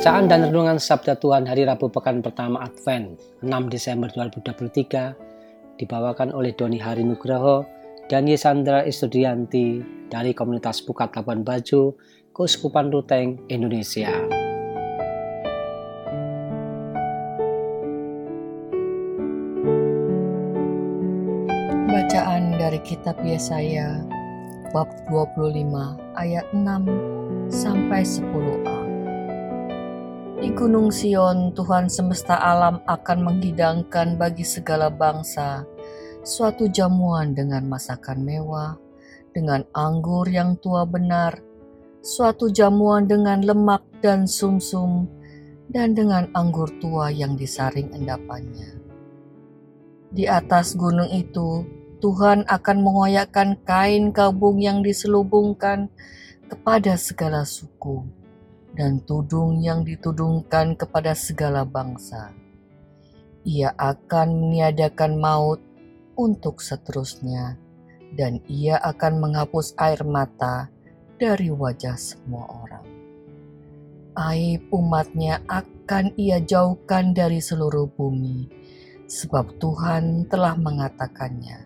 Bacaan dan renungan Sabda Tuhan hari Rabu pekan pertama Advent 6 Desember 2023 dibawakan oleh Doni Hari Nugroho dan Yesandra Istudianti dari komunitas Pukat Labuan Bajo, Keuskupan Ruteng, Indonesia. Bacaan dari kitab Yesaya bab 25 ayat 6 sampai 10a. Di Gunung Sion, Tuhan semesta alam akan menghidangkan bagi segala bangsa suatu jamuan dengan masakan mewah, dengan anggur yang tua benar, suatu jamuan dengan lemak dan sumsum, dan dengan anggur tua yang disaring endapannya. Di atas gunung itu, Tuhan akan mengoyakkan kain kabung yang diselubungkan kepada segala suku dan tudung yang ditudungkan kepada segala bangsa. Ia akan meniadakan maut untuk seterusnya, dan ia akan menghapus air mata dari wajah semua orang. Aib umatnya akan ia jauhkan dari seluruh bumi, sebab Tuhan telah mengatakannya.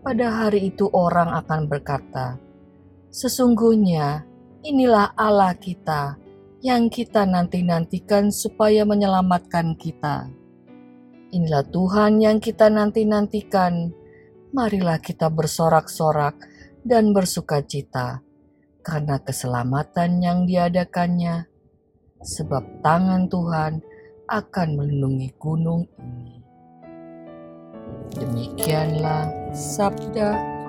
Pada hari itu orang akan berkata, Sesungguhnya inilah Allah kita yang kita nanti-nantikan supaya menyelamatkan kita. Inilah Tuhan yang kita nanti-nantikan. Marilah kita bersorak-sorak dan bersuka cita karena keselamatan yang diadakannya, sebab tangan Tuhan akan melindungi gunung ini. Demikianlah sabda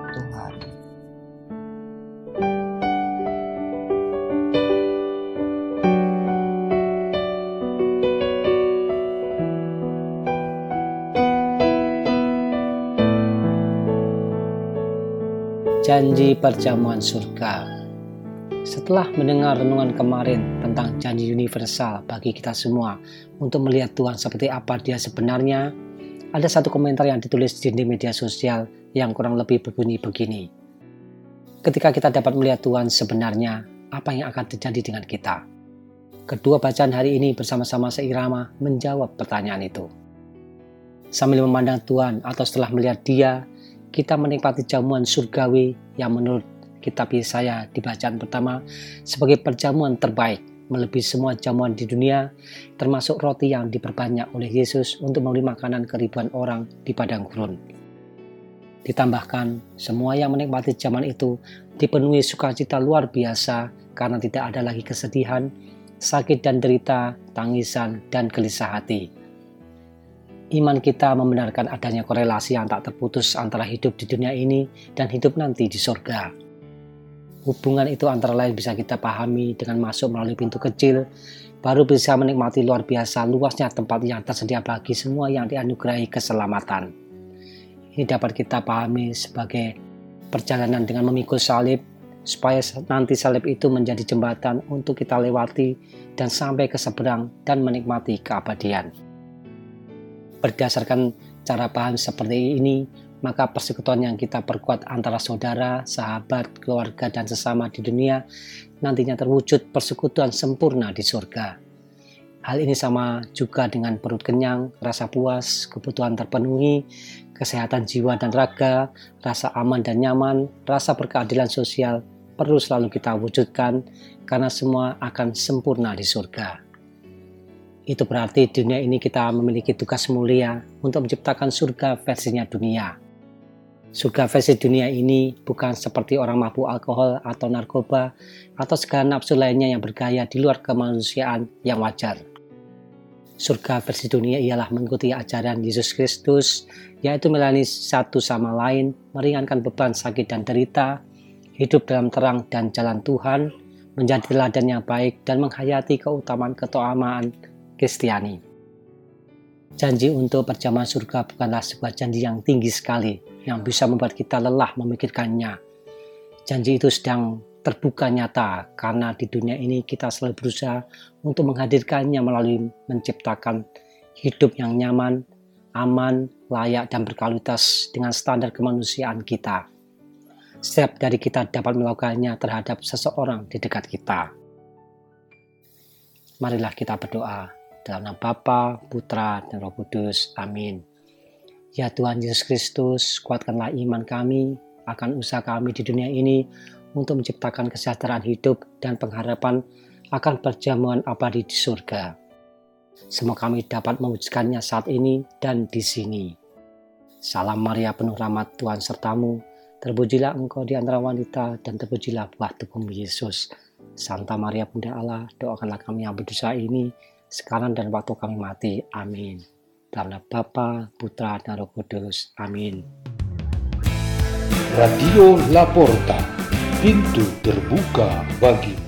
janji perjamuan surga. Setelah mendengar renungan kemarin tentang janji universal bagi kita semua untuk melihat Tuhan seperti apa dia sebenarnya, ada satu komentar yang ditulis di media sosial yang kurang lebih berbunyi begini. Ketika kita dapat melihat Tuhan sebenarnya, apa yang akan terjadi dengan kita? Kedua bacaan hari ini bersama-sama seirama menjawab pertanyaan itu. Sambil memandang Tuhan atau setelah melihat dia, kita menikmati jamuan surgawi yang menurut kitab Yesaya di bacaan pertama sebagai perjamuan terbaik melebihi semua jamuan di dunia termasuk roti yang diperbanyak oleh Yesus untuk memberi makanan ke ribuan orang di padang gurun. Ditambahkan, semua yang menikmati zaman itu dipenuhi sukacita luar biasa karena tidak ada lagi kesedihan, sakit dan derita, tangisan, dan gelisah hati iman kita membenarkan adanya korelasi yang tak terputus antara hidup di dunia ini dan hidup nanti di surga. Hubungan itu antara lain bisa kita pahami dengan masuk melalui pintu kecil, baru bisa menikmati luar biasa luasnya tempat yang tersedia bagi semua yang dianugerahi keselamatan. Ini dapat kita pahami sebagai perjalanan dengan memikul salib, supaya nanti salib itu menjadi jembatan untuk kita lewati dan sampai ke seberang dan menikmati keabadian. Berdasarkan cara paham seperti ini, maka persekutuan yang kita perkuat antara saudara, sahabat, keluarga, dan sesama di dunia nantinya terwujud persekutuan sempurna di surga. Hal ini sama juga dengan perut kenyang, rasa puas, kebutuhan terpenuhi, kesehatan jiwa dan raga, rasa aman dan nyaman, rasa berkeadilan sosial perlu selalu kita wujudkan karena semua akan sempurna di surga. Itu berarti dunia ini kita memiliki tugas mulia untuk menciptakan surga versinya dunia. Surga versi dunia ini bukan seperti orang mabuk alkohol atau narkoba atau segala nafsu lainnya yang bergaya di luar kemanusiaan yang wajar. Surga versi dunia ialah mengikuti ajaran Yesus Kristus, yaitu melayani satu sama lain, meringankan beban sakit dan derita, hidup dalam terang dan jalan Tuhan, menjadi teladan yang baik, dan menghayati keutamaan keutamaan Kristiani. Janji untuk perjamuan surga bukanlah sebuah janji yang tinggi sekali, yang bisa membuat kita lelah memikirkannya. Janji itu sedang terbuka nyata karena di dunia ini kita selalu berusaha untuk menghadirkannya melalui menciptakan hidup yang nyaman, aman, layak, dan berkualitas dengan standar kemanusiaan kita. Setiap dari kita dapat melakukannya terhadap seseorang di dekat kita. Marilah kita berdoa dalam nama Bapa, Putra, dan Roh Kudus. Amin. Ya Tuhan Yesus Kristus, kuatkanlah iman kami akan usaha kami di dunia ini untuk menciptakan kesejahteraan hidup dan pengharapan akan perjamuan abadi di surga. Semoga kami dapat mewujudkannya saat ini dan di sini. Salam Maria penuh rahmat Tuhan sertamu, terpujilah engkau di antara wanita dan terpujilah buah tubuhmu Yesus. Santa Maria Bunda Allah, doakanlah kami yang berdosa ini, sekarang dan waktu kami mati. Amin. Dalam nama Bapa, Putra, dan Roh Kudus. Amin. Radio Laporta, pintu terbuka bagi